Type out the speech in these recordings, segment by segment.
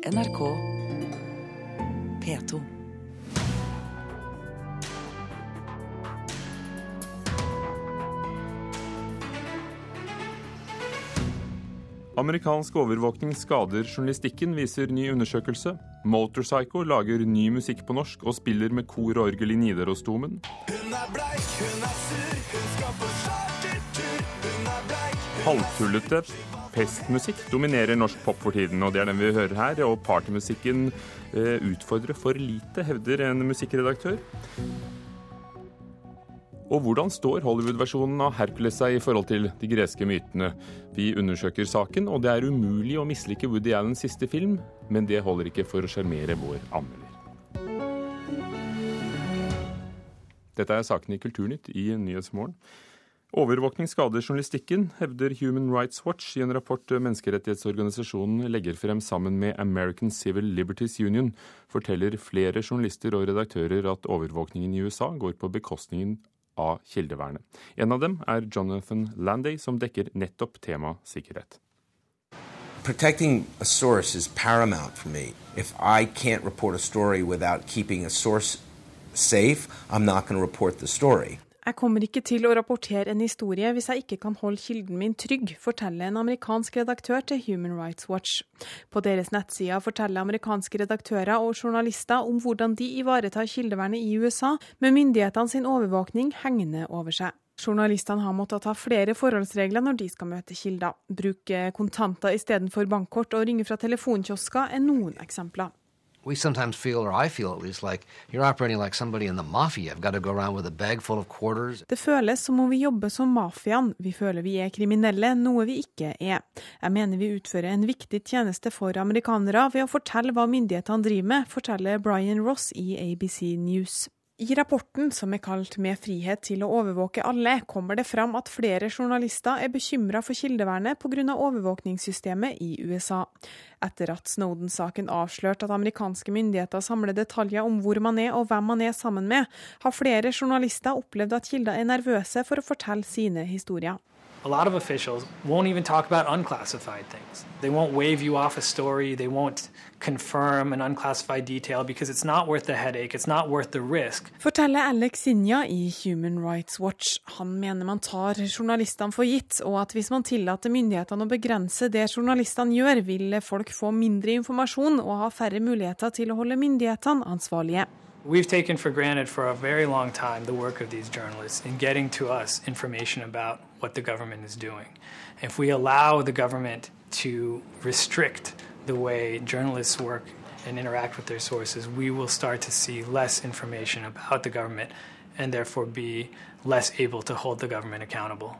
NRK P2. Amerikansk overvåkning skader journalistikken, viser ny undersøkelse. Motorpsycho lager ny musikk på norsk og spiller med kor og orgel i Nidarosdomen. Halvtullete festmusikk dominerer norsk pop for tiden, og det er den vi hører her. Og partymusikken eh, utfordrer for lite, hevder en musikkredaktør. Og hvordan står Hollywood-versjonen av Hercules seg i forhold til de greske mytene? Vi undersøker saken, og det er umulig å mislike Woody Allens siste film, men det holder ikke for å sjarmere vår anmelder. Dette er sakene i Kulturnytt i Nyhetsmorgen. Overvåkning skader journalistikken, hevder Human Rights Watch i en rapport menneskerettighetsorganisasjonen legger frem sammen med American Civil Liberties Union, forteller flere journalister og redaktører at overvåkningen i USA går på bekostningen av kildevernet. En av dem er Jonathan Landay, som dekker nettopp tema sikkerhet. Protecting a source is paramount for me. If I can't report a story without keeping a source safe, I'm not going to report the story. Jeg kommer ikke til å rapportere en historie hvis jeg ikke kan holde kilden min trygg, forteller en amerikansk redaktør til Human Rights Watch. På deres nettsider forteller amerikanske redaktører og journalister om hvordan de ivaretar kildevernet i USA, med myndighetene sin overvåkning hengende over seg. Journalistene har måttet ta flere forholdsregler når de skal møte kilder. Bruke kontanter istedenfor bankkort og ringe fra telefonkiosker er noen eksempler. We sometimes feel, or I feel at least, like you're operating like somebody in the mafia. I've got to go around with a bag full of quarters. Det føles som om vi jobber som mafiaen. Vi føler vi er kriminelle, noe vi ikke er. Jeg mener vi utfører en viktig tjeneste for amerikanere ved å fortelle hva myndighetene driver med, forteller Brian Ross i ABC News. I rapporten, som er kalt Med frihet til å overvåke alle, kommer det fram at flere journalister er bekymra for kildevernet pga. overvåkningssystemet i USA. Etter at Snowden-saken avslørte at amerikanske myndigheter samler detaljer om hvor man er og hvem man er sammen med, har flere journalister opplevd at kilder er nervøse for å fortelle sine historier. A lot of officials won't even talk about unclassified things. They won't wave you off a story. They won't confirm an unclassified detail because it's not worth the headache. It's not worth the risk. Forteller Alex Sinja i Human Rights Watch. Han mener man tar journalistene for gitt, og at hvis man tillater myndighetene å begrense det journalistene gjør, vil folk få mindre informasjon og ha færre muligheter til å holde myndighetene ansvarlige. We've taken for granted for a very long time the work of these journalists in getting to us information about what the government is doing. If we allow the government to restrict the way journalists work and interact with their sources, we will start to see less information about the government and therefore be less able to hold the government accountable.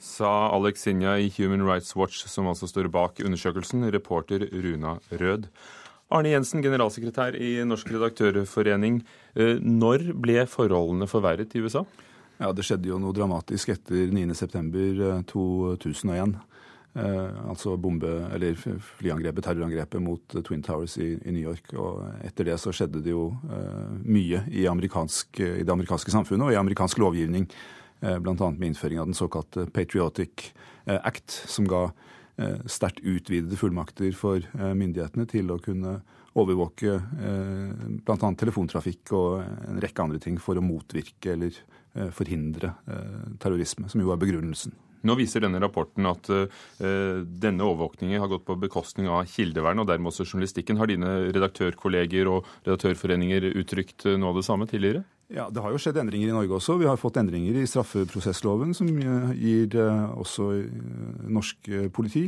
Sa Alex Sinja i Human Rights Watch, som altså står bak undersøkelsen, reporter Runa Rød. Arne Jensen, generalsekretær i Norsk redaktørforening. Eh, når ble forholdene forverret i USA? Ja, Det skjedde jo noe dramatisk etter 9.9.2001. Eh, altså bombe, eller flyangrepet, terrorangrepet mot Twin Towers i, i, New York. Og etter det så skjedde det jo eh, mye i, i, det amerikanske samfunnet og i amerikansk lovgivning. Eh, Bl.a. med innføring av den såkalte Patriotic eh, Act, som ga eh, sterkt utvidede fullmakter for eh, myndighetene til å kunne overvåke eh, bl.a. telefontrafikk og en rekke andre ting for å motvirke eller forhindre terrorisme, som jo er begrunnelsen. Nå viser denne rapporten at uh, denne overvåkningen har gått på bekostning av kildevern, og dermed også journalistikken. Har dine redaktørkolleger og redaktørforeninger uttrykt noe av det samme tidligere? Ja, Det har jo skjedd endringer i Norge også. Vi har fått endringer i straffeprosessloven som gir også norsk politi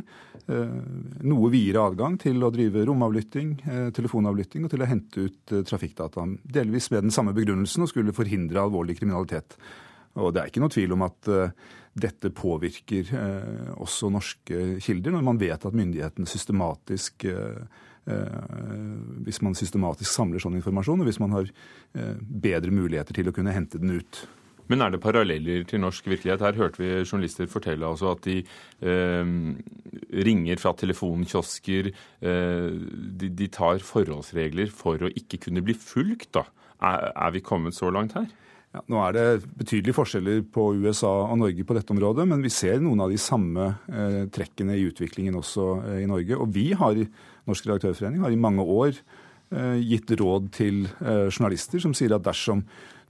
noe videre adgang til å drive romavlytting, telefonavlytting og til å hente ut trafikkdata. Delvis med den samme begrunnelsen å skulle forhindre alvorlig kriminalitet. Og det er ikke noe tvil om at dette påvirker også norske kilder, når man vet at myndighetene systematisk hvis man systematisk samler sånn informasjon, og hvis man har bedre muligheter til å kunne hente den ut. Men er det paralleller til norsk virkelighet? Her hørte vi journalister fortelle altså at de eh, ringer fra telefonkiosker. Eh, de, de, tar forholdsregler for å ikke kunne bli fulgt. da. Er, er vi kommet så langt her? Ja, nå er det betydelige forskjeller på USA og Norge på dette området, men vi ser noen av de samme eh, trekkene i utviklingen også eh, i Norge. Og vi har, Norsk redaktørforening har i mange år eh, gitt råd til eh, journalister som sier at dersom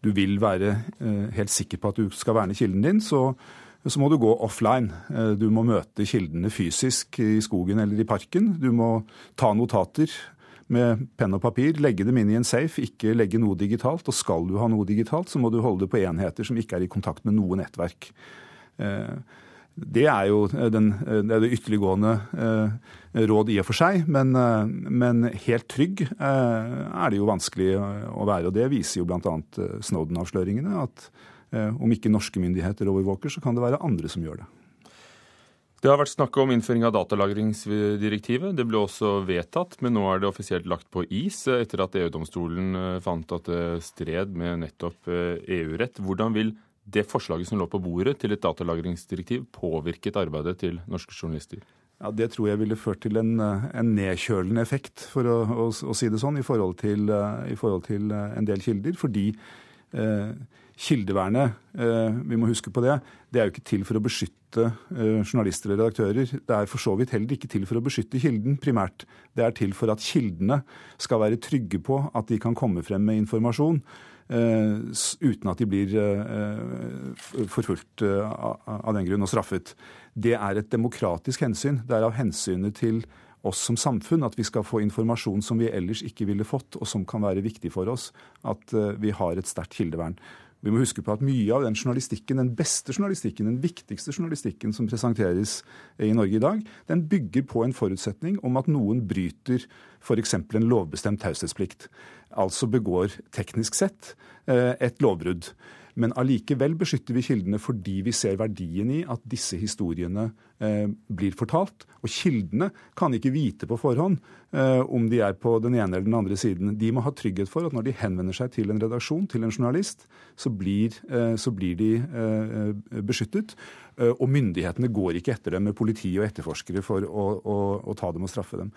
du vil være eh, helt sikker på at du skal verne kilden din, så, så må du gå offline. Du må møte kildene fysisk i skogen eller i parken. Du må ta notater med penn og papir, legge dem inn i en safe, ikke legge noe digitalt. Og skal du ha noe digitalt, så må du holde det på enheter som ikke er i kontakt med noe nettverk. Det er jo den, det, er det ytterliggående eh, råd i og for seg, men, eh, men helt trygg er det jo vanskelig å være. Og det viser jo bl.a. Snowden-avsløringene, at om ikke norske myndigheter overvåker, så kan det være andre som gjør det. Det har vært snakk om innføring av datalagringsdirektivet. Det ble også vedtatt, men nå er det offisielt lagt på is etter at EU-domstolen eh, fant at det stred med nettopp EU-rett. Eh, Hvordan vil det forslaget som lå på bordet til et datalagringsdirektiv, påvirket arbeidet til norske journalister? Ja, Det tror jeg ville ført til en, eh, en nedkjølende effekt, for å, å, å, si det sånn, i forhold til, i forhold til en del kilder. Fordi eh, kildevernet, eh, vi må huske på det, det er jo ikke til for å beskytte eh, journalister eller redaktører. Det er for så vidt heller ikke til for å beskytte kilden primært. Det er til for at kildene skal være trygge på at de kan komme frem med informasjon uten at de blir uh, forfulgt uh, av den grunn og straffet. Det er et demokratisk hensyn. Det er av hensynet til oss som samfunn, at vi skal få informasjon som vi ellers ikke ville fått, og som kan være viktig for oss, at vi har et sterkt kildevern. Vi må huske på at mye av den journalistikken, den beste journalistikken, den viktigste journalistikken som presenteres i Norge i dag, den bygger på en forutsetning om at noen bryter f.eks. en lovbestemt taushetsplikt. Altså begår teknisk sett eh, et lovbrudd. Men allikevel beskytter vi kildene fordi vi ser verdien i at disse historiene eh, blir fortalt. Og kildene kan ikke vite på forhånd eh, om de er på den ene eller den andre siden. De må ha trygghet for at når de henvender seg til en redaksjon, til en journalist, så blir, så blir de beskyttet. Og myndighetene går ikke etter dem med politi og etterforskere for å, å, å ta dem og straffe dem.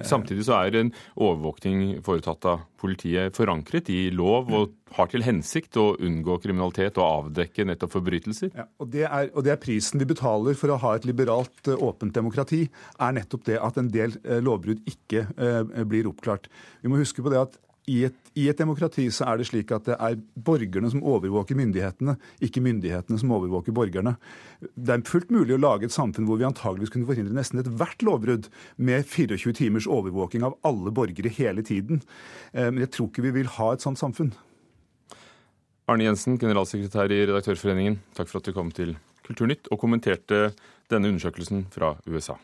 Samtidig så er en overvåkning foretatt av politiet forankret i lov og har til hensikt å unngå kriminalitet og avdekke nettopp forbrytelser. Ja, og, det er, og, det er, prisen vi betaler for å ha et liberalt, eh, åpent demokrati, er nettopp det at en del eh, lovbrudd ikke eh, blir oppklart. Vi må huske på det at i et, i et, demokrati så er det slik at det er borgerne som overvåker myndighetene, ikke myndighetene som overvåker borgerne. Det er fullt mulig å lage et samfunn hvor vi antageligvis kunne forhindre nesten ethvert lovbrudd med 24 timers overvåking av alle borgere hele tiden. Eh, men jeg tror ikke vi vil ha et sånt samfunn. Arne Jensen, generalsekretær i Redaktørforeningen, takk for at du kom til Kulturnytt og kommenterte denne undersøkelsen fra USA.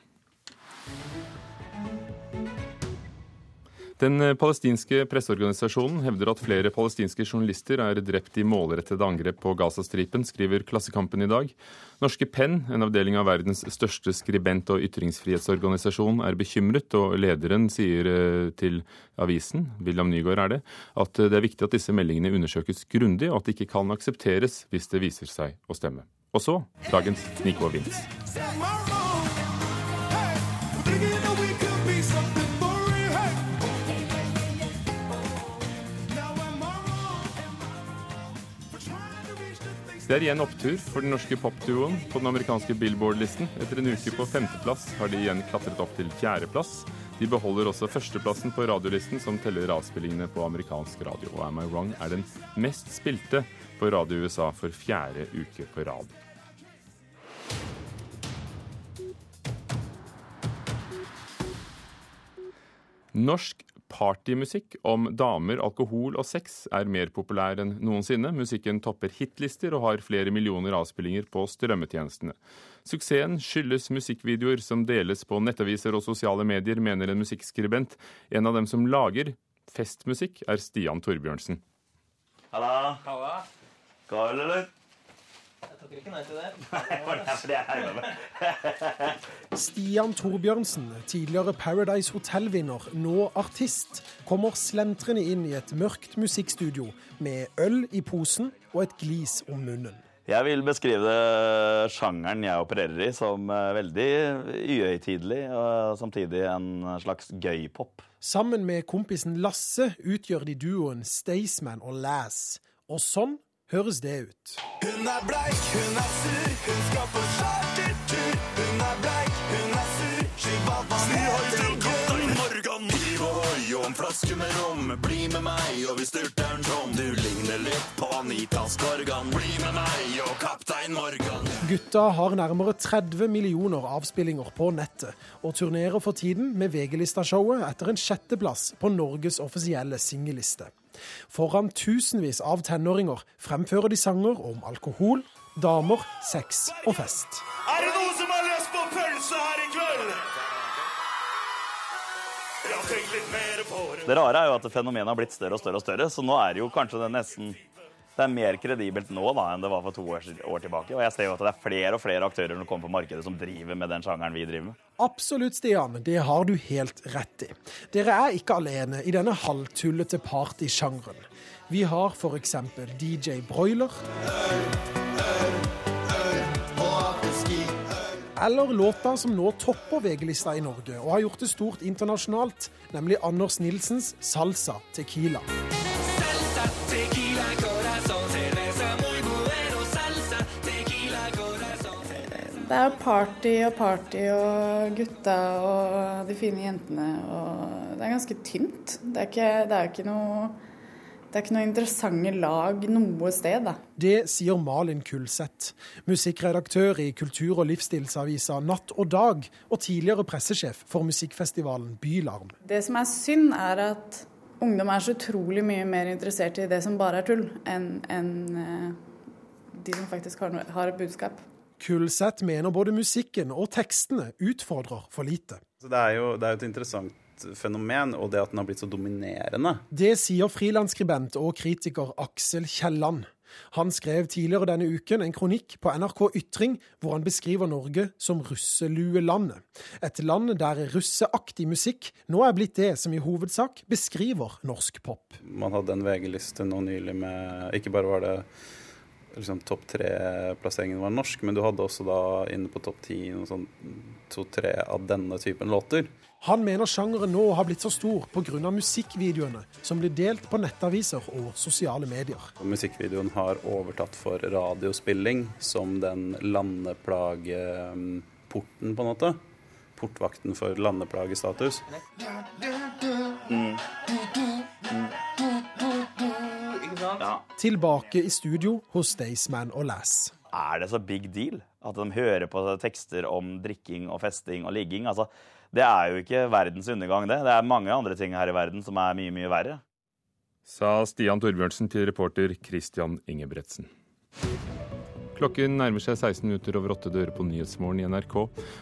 Den palestinske presseorganisasjonen hevder at flere palestinske journalister er drept i målrettede angrep på Gazastripen, skriver Klassekampen i dag. Norske Penn, en avdeling av verdens største skribent- og ytringsfrihetsorganisasjon, er bekymret, og lederen sier eh, til avisen, William Nygaard er det, at det er viktig at disse meldingene undersøkes grundig, og at det ikke kan aksepteres hvis det viser seg å stemme. Og så dagens Nico Vince. Det er igjen opptur for den norske popduoen på den amerikanske Billboard-listen. Etter en uke på femteplass har de igjen klatret opp til fjerdeplass. De beholder også førsteplassen på radiolisten, som teller avspillingene på amerikansk radio. Og Am I Wrong er den mest spilte på Radio USA for fjerde uke på rad. Norsk Partymusikk om damer, alkohol og sex er mer populær enn noensinne. Musikken topper hitlister og har flere millioner avspillinger på strømmetjenestene. Suksessen skyldes musikkvideoer som deles på nettaviser og sosiale medier, mener en musikkskribent. En av dem som lager festmusikk, er Stian Torbjørnsen. Halla. Halla. Ga eller? Takker ikke nei til det. Stian Torbjørnsen, tidligere Paradise Hotel-vinner, nå artist, kommer slentrende inn i et mørkt musikkstudio med øl i posen og et glis om munnen. Jeg vil beskrive sjangeren jeg opererer i som eh, veldig uhøytidelig og samtidig en slags gøypop. Sammen med kompisen Lasse utgjør de duoen Staysman og Lass. Og sånn høres det ut. Hun er bleik, hun er sur, hun skal på chartertur. Hun er bleik, hun er sur, heter. Morgan, hiv ohoi og en flaske med rom. Bli med meg, og vi styrter den tom. Du ligner litt på Anita Skorgan, Bli med meg og Kaptein Morgan. Gutta har nærmere 30 millioner avspillinger på nettet, og turnerer for tiden med VG-lista-showet etter en sjetteplass på Norges offisielle singelliste. Foran tusenvis av tenåringer fremfører de sanger om alkohol, damer, sex og fest. Er det noen som har lyst på pølse her i kveld? Det rare er jo at fenomenet har blitt større og større, og større, så nå er det jo kanskje det nesten det er mer kredibelt nå da, enn det var for to år, år tilbake. Og jeg ser jo at det er flere og flere aktører som kommer på markedet som driver med den sjangeren vi driver med. Absolutt, Stian. Det har du helt rett i. Dere er ikke alene i denne halvtullete partysjangeren. Vi har f.eks. DJ Broiler. Eller låta som nå topper VG-lista i Norge og har gjort det stort internasjonalt, nemlig Anders Nilsens Salsa Tequila. Det er party og party og gutta og de fine jentene og Det er ganske tynt. Det er ikke, det er ikke noe det er ikke noe interessante lag noe sted, da. Det sier Malin Kulseth, musikkredaktør i kultur- og livsstilsavisa Natt og Dag, og tidligere pressesjef for musikkfestivalen Bylarm. Det som er synd, er at ungdom er så utrolig mye mer interessert i det som bare er tull, enn enn, eh, de som faktisk har, har et budskap. Kulseth mener både musikken og tekstene utfordrer for lite. Det er jo det er et interessant fenomen, og det at den har blitt så dominerende. Det sier frilansskribent og kritiker Aksel Kielland. Han skrev tidligere denne uken en kronikk på NRK Ytring hvor han beskriver Norge som russeluelandet. Et land der russeaktig musikk nå er blitt det som i hovedsak beskriver norsk pop. Man hadde en VG-liste nå nylig med Ikke bare var det liksom topp tre-plasseringen var norsk, men du hadde også da inne på topp ti noen sånn to-tre av denne typen låter. Han mener sjangeren nå har blitt så stor pga. musikkvideoene som blir delt på nettaviser og sosiale medier. Musikkvideoen har overtatt for radiospilling som den landeplageporten, på en måte. Portvakten for landeplagestatus. Tilbake i studio hos Staysman og Lass. Er det så big deal at de hører på tekster om drikking og festing og ligging? Altså, det er jo ikke verdens undergang, det. Det er mange andre ting her i verden som er mye, mye verre. Sa Stian Torbjørnsen til reporter Christian Ingebretsen. Klokken nærmer seg 16 minutter over åtte dører på Nyhetsmorgen i NRK.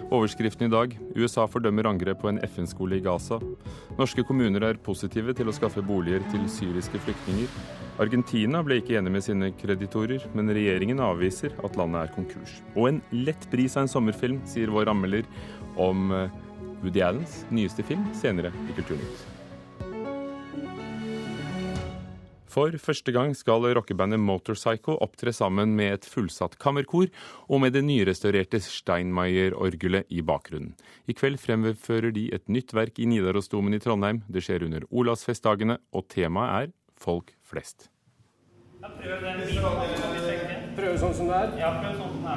Overskriften i dag USA fordømmer angrep på en FN-skole i Gaza. Norske kommuner er positive til å skaffe boliger til syriske flyktninger. Argentina ble ikke enig med sine kreditorer, men regjeringen avviser at landet er konkurs. Og en lett bris av en sommerfilm, sier vår anmelder om eh, Woody Allens nyeste film senere i Kulturnytt. For første gang skal rockebandet Motorcycle opptre sammen med et fullsatt kammerkor og med det nyrestaurerte Steinmeier-orgelet i bakgrunnen. I kveld fremfører de et nytt verk i Nidarosdomen i Trondheim. Det skjer under Olavsfestdagene, og temaet er folk flest. Prøve sånn som det er? Ja, prøv sånn som det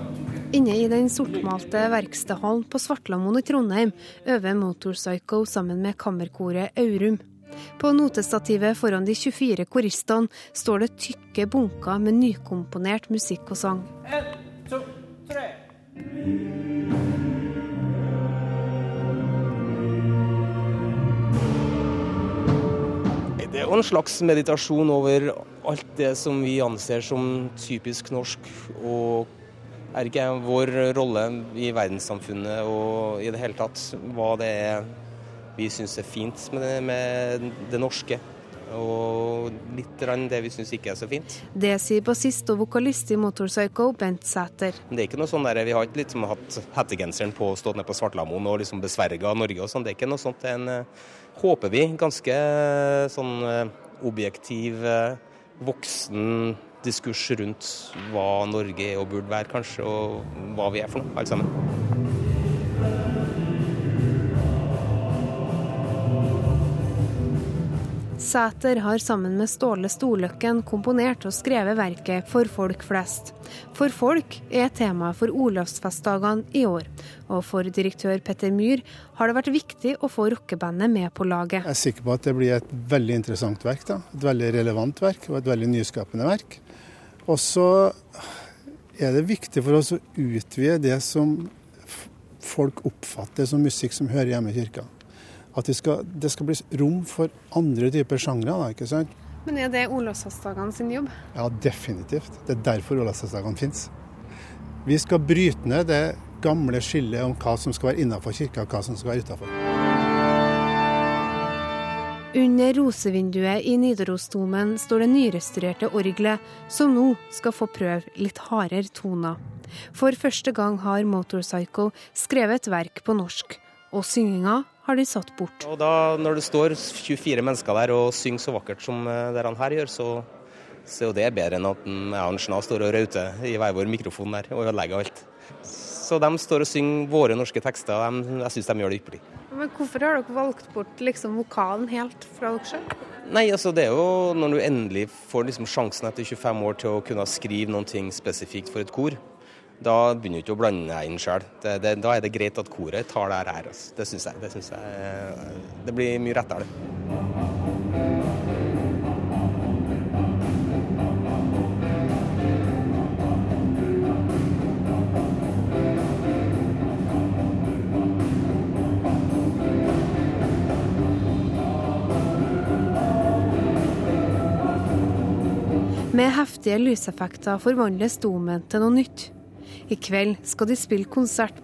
er. Inne i den sortmalte verkstedhallen på Svartlamoen i Trondheim øver Motorpsycho sammen med kammerkoret Aurum. På notestativet foran de 24 koristene står det tykke bunker med nykomponert musikk og sang. En, to, tre. Det er jo en slags meditasjon over alt det som vi anser som typisk norsk. Og er ikke vår rolle i verdenssamfunnet og i det hele tatt hva det er vi syns er fint med det, med det norske. Og litt det vi syns ikke er så fint. Det sier bassist og vokalist i Motorpsycho, Bent Sæter. Det er ikke noe sånn der, Vi har ikke liksom hatt hettegenseren på og stått ned på Svartlamoen og liksom besverga Norge og sånn. Det er ikke noe sånt. Det er en, eh, håper vi, ganske sånn eh, objektiv, eh, voksen diskurs rundt hva Norge er og burde være, kanskje, og hva vi er for noe, alle sammen. Sæter har sammen med Ståle Storløkken komponert og skrevet verket For folk flest. For folk er temaet for Olavsfestdagene i år. Og for direktør Petter Myhr har det vært viktig å få rockebandet med på laget. Jeg er sikker på at det blir et veldig interessant verk. da. Et veldig relevant verk og et veldig nyskapende verk. Og så er det viktig for oss å utvide det som folk oppfatter som musikk som hører hjemme i kirka. At det skal, det skal bli rom for andre typer sjangre. ikke sant? Men er det Olavsfestdagene sin jobb? Ja, definitivt. Det er derfor Olavsfestdagene finnes. Vi skal bryte ned det gamle skillet om hva som skal være innenfor kirka, og hva som skal være utafor. Under rosevinduet i Nidarosdomen står det nyrestaurerte orgelet, som nå skal få prøve litt hardere toner. For første gang har Motorpsycho skrevet et verk på norsk, og synginga har de satt bort. Og da, Når det står 24 mennesker der og synger så vakkert som eh, det han her gjør, så, så er det bedre enn at en- står og rauter i hver vår mikrofon der og ødelegger alt. Så de står og synger våre norske tekster. og jeg syns de gjør det ypperlig. Men hvorfor har dere valgt bort liksom vokalen helt fra dere sjøl? Nei, altså det er jo når du endelig får liksom sjansen etter 25 år til å kunne skrive ting spesifikt for et kor. Da begynner du ikke å blande deg inn sjøl. Da er det greit at koret tar det her. Altså. Det syns jeg. Synes jeg eh, det blir mye rettere, Med heftige lyseffekter forvandles domen til noe nytt. I kveld skal de spille konsert,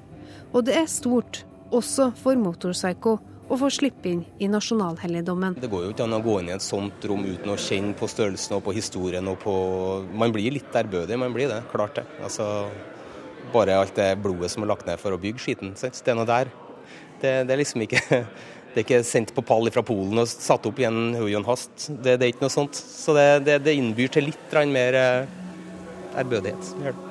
og det er stort, også for Motorpsycho, å få slippe inn i nasjonalhelligdommen. Det går jo ikke an å gå inn i et sånt rom uten å kjenne på størrelsen og på historien og på Man blir litt ærbødig, man blir det. Klart det. Altså, bare alt det blodet som er lagt ned for å bygge skiten. Det er noe der. Det, det er liksom ikke Det er ikke sendt på pall fra Polen og satt opp i en høy og en hast. Det, det er ikke noe sånt. Så det, det, det innbyr til litt mer eh, ærbødighet.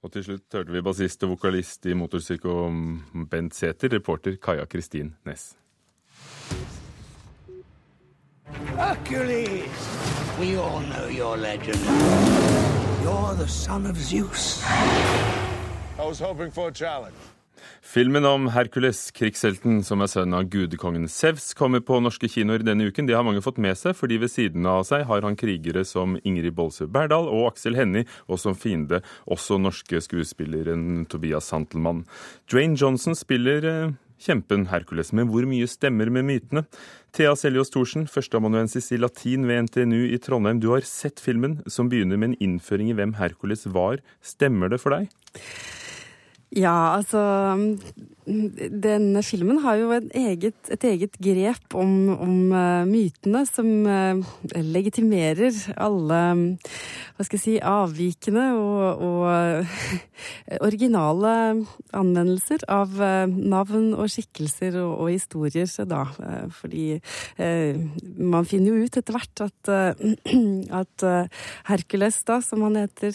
Og til slutt hørte vi bassist og vokalist i Motorpsycho Bent Sæther, reporter Kaja Kristin Næss. Hercules! We all know your legend. You're the son of Zeus. I was hoping for a challenge. Filmen om Hercules, krigshelten som er sønn av gudekongen Sevs, kommer på norske kinoer denne uken. Det har mange fått med seg, fordi ved siden av seg har han krigere som Ingrid Bolsø Berdal og Aksel Hennie, og som fiende også norske skuespilleren Tobias Santelmann. Dwayne Johnson spiller eh, kjempen Hercules, men hvor mye stemmer med mytene? Thea Seljås Thorsen, førsteamanuensis i latin ved NTNU i Trondheim. Du har sett filmen, som begynner med en innføring i hvem Hercules var. Stemmer det for deg? Ja, altså Denne filmen har jo et eget, et eget grep om, om uh, mytene som uh, legitimerer alle hva skal jeg si, avvikende og, og originale anvendelser av navn og skikkelser og, og historier, da. fordi man finner jo ut etter hvert at, at Hercules, da, som han heter,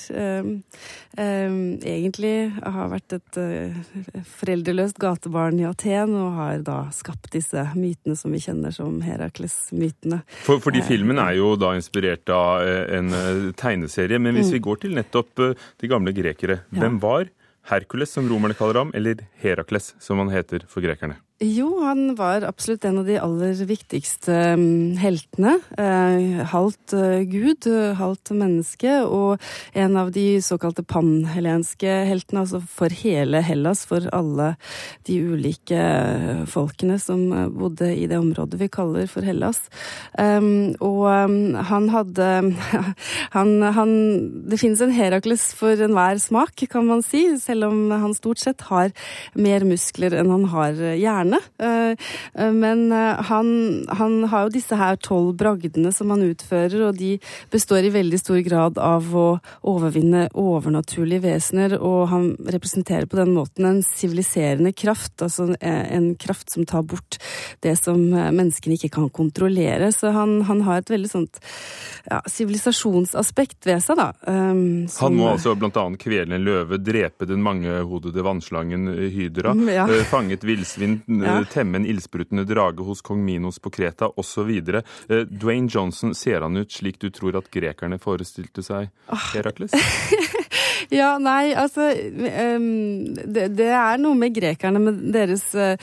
egentlig har vært et foreldreløst gatebarn i Aten, og har da skapt disse mytene som vi kjenner som Herakles-mytene. For, fordi filmen er jo da inspirert av eh, en eh, tegneserie. Men hvis Mm. vi går til nettopp eh, de gamle grekere, hvem var Herkules, som romerne kaller ham, eller Herakles, som han heter for grekerne? Jo, han var absolutt en av de aller viktigste mm, heltene. Eh, halvt eh, gud, halvt menneske, og en av de såkalte panhelenske heltene, altså for hele Hellas, for alle de ulike eh, folkene som bodde i det området vi kaller for Hellas. Um, og um, han hadde han, han, Det finnes en Herakles for enhver smak, kan man si, selv om han stort sett har mer muskler enn han har hjerne. Stjerne. Eh, eh, Men eh, han, han har jo disse her tolv bragdene som han utfører, og de består i veldig stor grad av å overvinne overnaturlige vesener, og han representerer på den måten en siviliserende kraft, altså en kraft som tar bort det som menneskene ikke kan kontrollere. Så han, han har et veldig sånt ja, sivilisasjonsaspekt ved seg, da. Um, som- Han må altså bl.a. kvele en løve, drepe den mangehodede vannslangen Hydra, Mm, ja. fange et villsvin, Ja. temme en ildsprutende drage hos kong Minos på Kreta osv. Dwayne Johnson, ser han ut slik du tror at grekerne forestilte seg Herakles? Ja, nei, altså um, det, det er noe med grekerne, med deres um,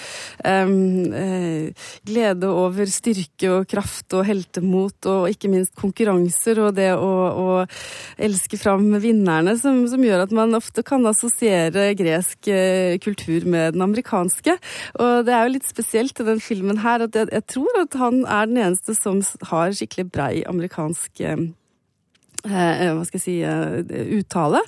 ehm, eh, glede over styrke og kraft og heltemot, og ikke minst konkurranser, og det å, å elske fram vinnerne, som, som gjør at man ofte kan assosiere gresk eh, kultur med den amerikanske. Og det er jo litt spesielt i den filmen her, at jeg, jeg tror at han er den eneste som har skikkelig brei amerikansk eh, eh, hva skal jeg si, eh, uttale.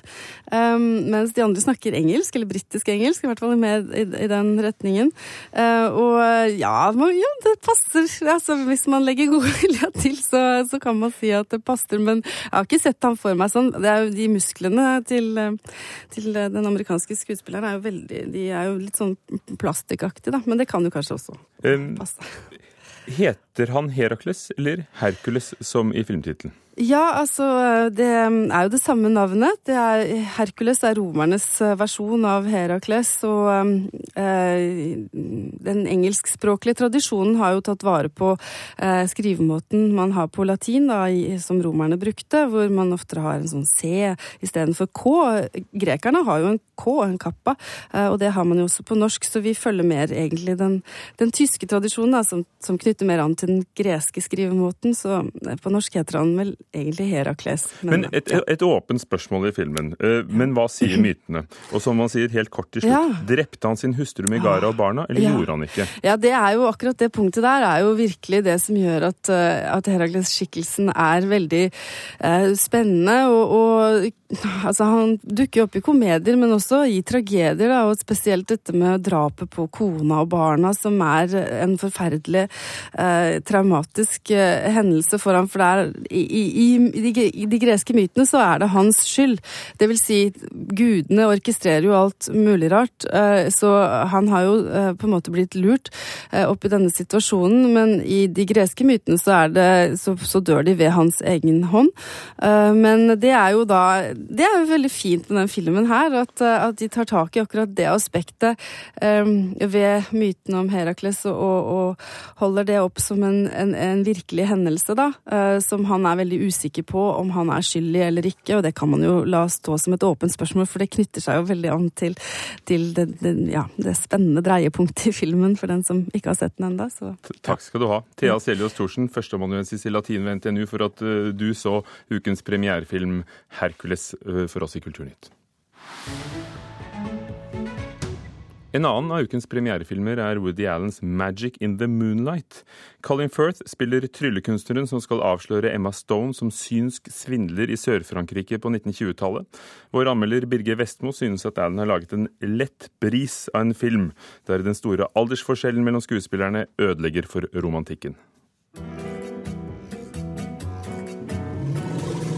Um, mens de andre snakker engelsk, eller britisk engelsk, i hvert fall mer i, i den retningen. Uh, og ja, man, ja, det passer. Altså, hvis man legger god vilje til, så, så kan man si at det passer. Men jeg har ikke sett ham for meg sånn. Det er jo de musklene til, eh, til den amerikanske skuespilleren er jo veldig De er jo litt sånn plastikkaktige, da. Men det kan jo kanskje også Um, passe. Heter han Herakles eller Herkules, som i filmtittelen? Ja, altså det er jo det samme navnet. Det er, Herkules er romernes eh, versjon av Herakles, og eh, den engelskspråklige tradisjonen har jo tatt vare på eh, skrivemåten man har på latin, da, i, som romerne brukte, hvor man oftere har en sånn C istedenfor K. Grekerne har jo en K, en kappa, eh, og det har man jo også på norsk, så vi følger mer egentlig den, den tyske tradisjonen, da, som, som knytter mer an til den greske skrivemåten, så på norsk heter han vel egentlig Herakles. Men et, et åpent spørsmål i filmen. Eh, Men hva sier mytene? Og som man sier helt kort til slutt, Ja. drepte han sin hustru Megara og barna, eller Ja. gjorde han ikke? Ja, det er jo akkurat det punktet der er jo virkelig det som gjør at, eh, at Herakles-skikkelsen er veldig eh, spennende. Og, og altså, han dukker opp i komedier, men også i tragedier. Da, og spesielt dette med drapet på kona og barna, som er en forferdelig eh, traumatisk eh, hendelse for ham. For det er, i, i, i, de, greske mytene så er det hans skyld. Det vil si, gudene orkestrerer jo alt mulig rart, eh, så han har jo eh, på en måte blitt lurt oppi denne situasjonen, men i de greske mytene så, er det, så, så dør de ved hans egen hånd. Men det er jo da Det er jo veldig fint med den filmen her, at, at de tar tak i akkurat det aspektet ved mytene om Herakles, og, og holder det opp som en, en, en virkelig hendelse, da, eh, som han er veldig usikker på om han er skyldig eller ikke, og det kan man jo la stå som et åpent spørsmål, for det knytter seg jo veldig an til, til det, det, ja, det spennende dreiepunktet i filmen for den som ikke har sett den ennå. Takk skal du ha. Thea Seljås Thorsen, førsteamanuensis i latin ved NTNU, for at eh, du så ukens premierefilm 'Hercules' eh, for oss i Kulturnytt. En annen av ukens premierefilmer er Woody Allens 'Magic in the Moonlight'. Colin Firth spiller tryllekunstneren som skal avsløre Emma Stone som synsk svindler i Sør-Frankrike på 1920-tallet. Vår anmelder Birger Vestmo synes at Allen har laget en lett bris av en film, der den store aldersforskjellen mellom skuespillerne ødelegger for romantikken.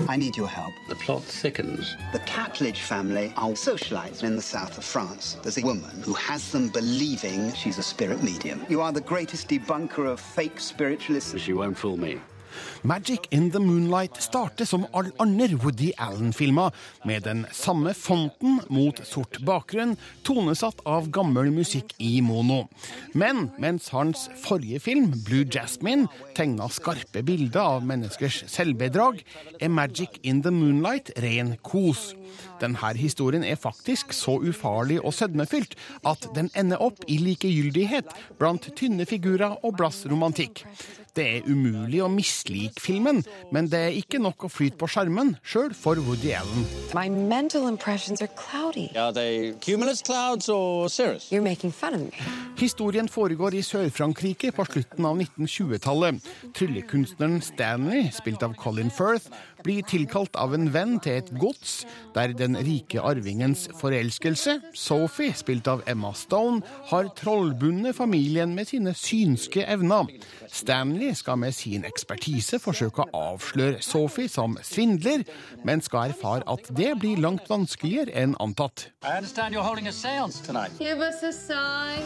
I need your help. The plot thickens. The Catledge family are socialites in the south of France. There's a woman who has them believing she's a spirit medium. You are the greatest debunker of fake spiritualists. She won't fool me. Magic in the Moonlight starter som alle andre Woody Allen-filmer, med den samme fonten mot sort bakgrunn, tonesatt av gammel musikk i mono. Men mens hans forrige film, Blue Jasmine, tegna skarpe bilder av menneskers selvbedrag, er Magic in the Moonlight ren kos. Denne historien er faktisk så ufarlig og sødmefylt at den ender opp i likegyldighet blant tynne figurer og blass romantikk. Det er umulig å mislike filmen, men det er ikke nok å flyte på skjermen, sjøl for Woody Allen. My mental impressions are cloudy. Are they cumulus clouds or cirrus? You're making fun of me. Historien foregår i Sør-Frankrike på slutten av 1920-tallet. Tryllekunstneren Stanley, spilt av Colin Firth, blir tilkalt av en venn til et gods der den rike arvingens forelskelse, Sophie, spilt av Emma Stone, har trollbundet familien med sine synske evner. Stanley skal med sin ekspertise forsøke å avsløre Sophie som svindler, men skal erfare at det blir langt vanskeligere enn antatt. Give us a sign.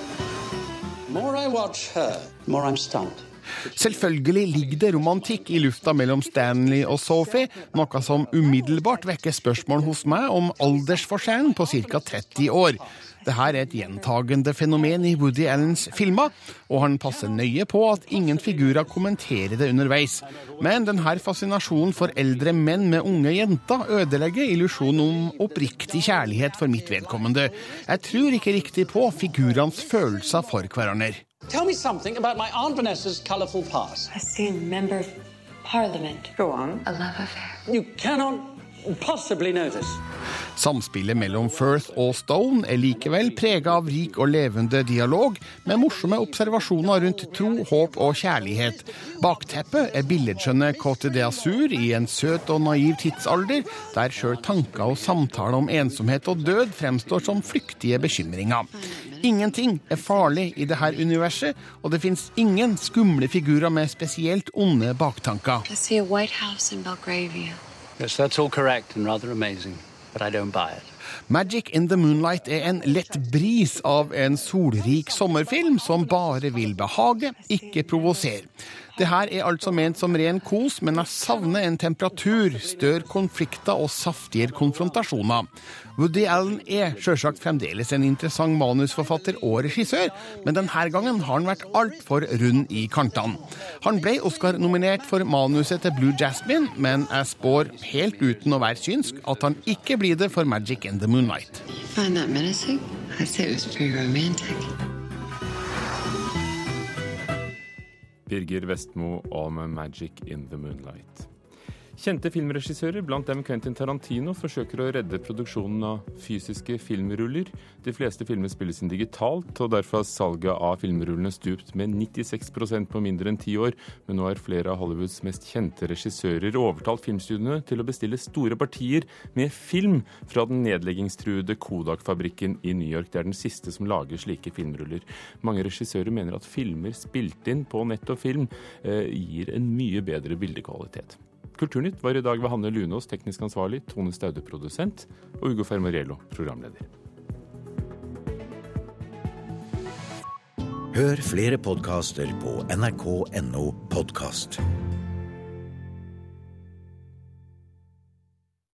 The more I watch her, the more I'm stunned. Selvfølgelig ligger det romantikk i lufta mellom Stanley og Sophie, noe som umiddelbart vekker spørsmål hos meg om aldersforskjellen på ca. 30 år. Dette er et gjentagende fenomen i Woody Allens filmer, og han passer nøye på at ingen figurer kommenterer det underveis. Men denne fascinasjonen for eldre menn med unge jenter ødelegger illusjonen om oppriktig kjærlighet for mitt vedkommende. Jeg tror ikke riktig på figurenes følelser for hverandre. Tell me something about my Aunt Vanessa's colourful past. A seen member of parliament. Go on. A love affair. You cannot possibly know this. Samspillet mellom Firth og Stone er likevel prega av rik og levende dialog, med morsomme observasjoner rundt tro, håp og kjærlighet. Bakteppet er billedskjønne Côte d'Azur i en søt og naiv tidsalder, der sjøl tanker og samtaler om ensomhet og død fremstår som flyktige bekymringer. Ingenting er farlig i dette universet, og det fins ingen skumle figurer med spesielt onde baktanker. I see a White House in Belgravia. Yes, that's all correct and rather amazing, but I don't buy it. Magic in the Moonlight er en lett bris av en solrik sommerfilm som bare vil behage, ikke provosere. Det her er altså ment som ren kos, men jeg savner en temperatur, større konflikter og saftigere konfrontasjoner. Woody Allen er sjølsagt fremdeles en interessant manusforfatter og regissør, men denne gangen har han vært altfor rund i kantene. Han ble Oscar-nominert for manuset til Blue Jasmine, men jeg spår, helt uten å være synsk, at han ikke blir det for Magic in the Moonlight. Find that menacing? I'd say it was pretty romantic. Birger Vestmo om 'Magic in the Moonlight'. Kjente filmregissører, blant dem Quentin Tarantino, forsøker å redde produksjonen av fysiske filmruller. De fleste filmer spilles inn digitalt, og derfor har salget av filmrullene stupt med 96% på mindre enn ti år. Men nå har flere av Hollywoods mest kjente regissører overtalt filmstudiene til å bestille store partier med film fra den nedleggingstruede Kodak-fabrikken i New York. Det er den siste som lager slike filmruller. Mange regissører mener at filmer spilt inn på nett og film eh, gir en mye bedre bildekvalitet. Kulturnytt var i dag ved Hanne Lunås, teknisk ansvarlig, Tone Staude, produsent, og Ugo Fermariello, programleder. Hør flere podkaster på nrk.no podkast.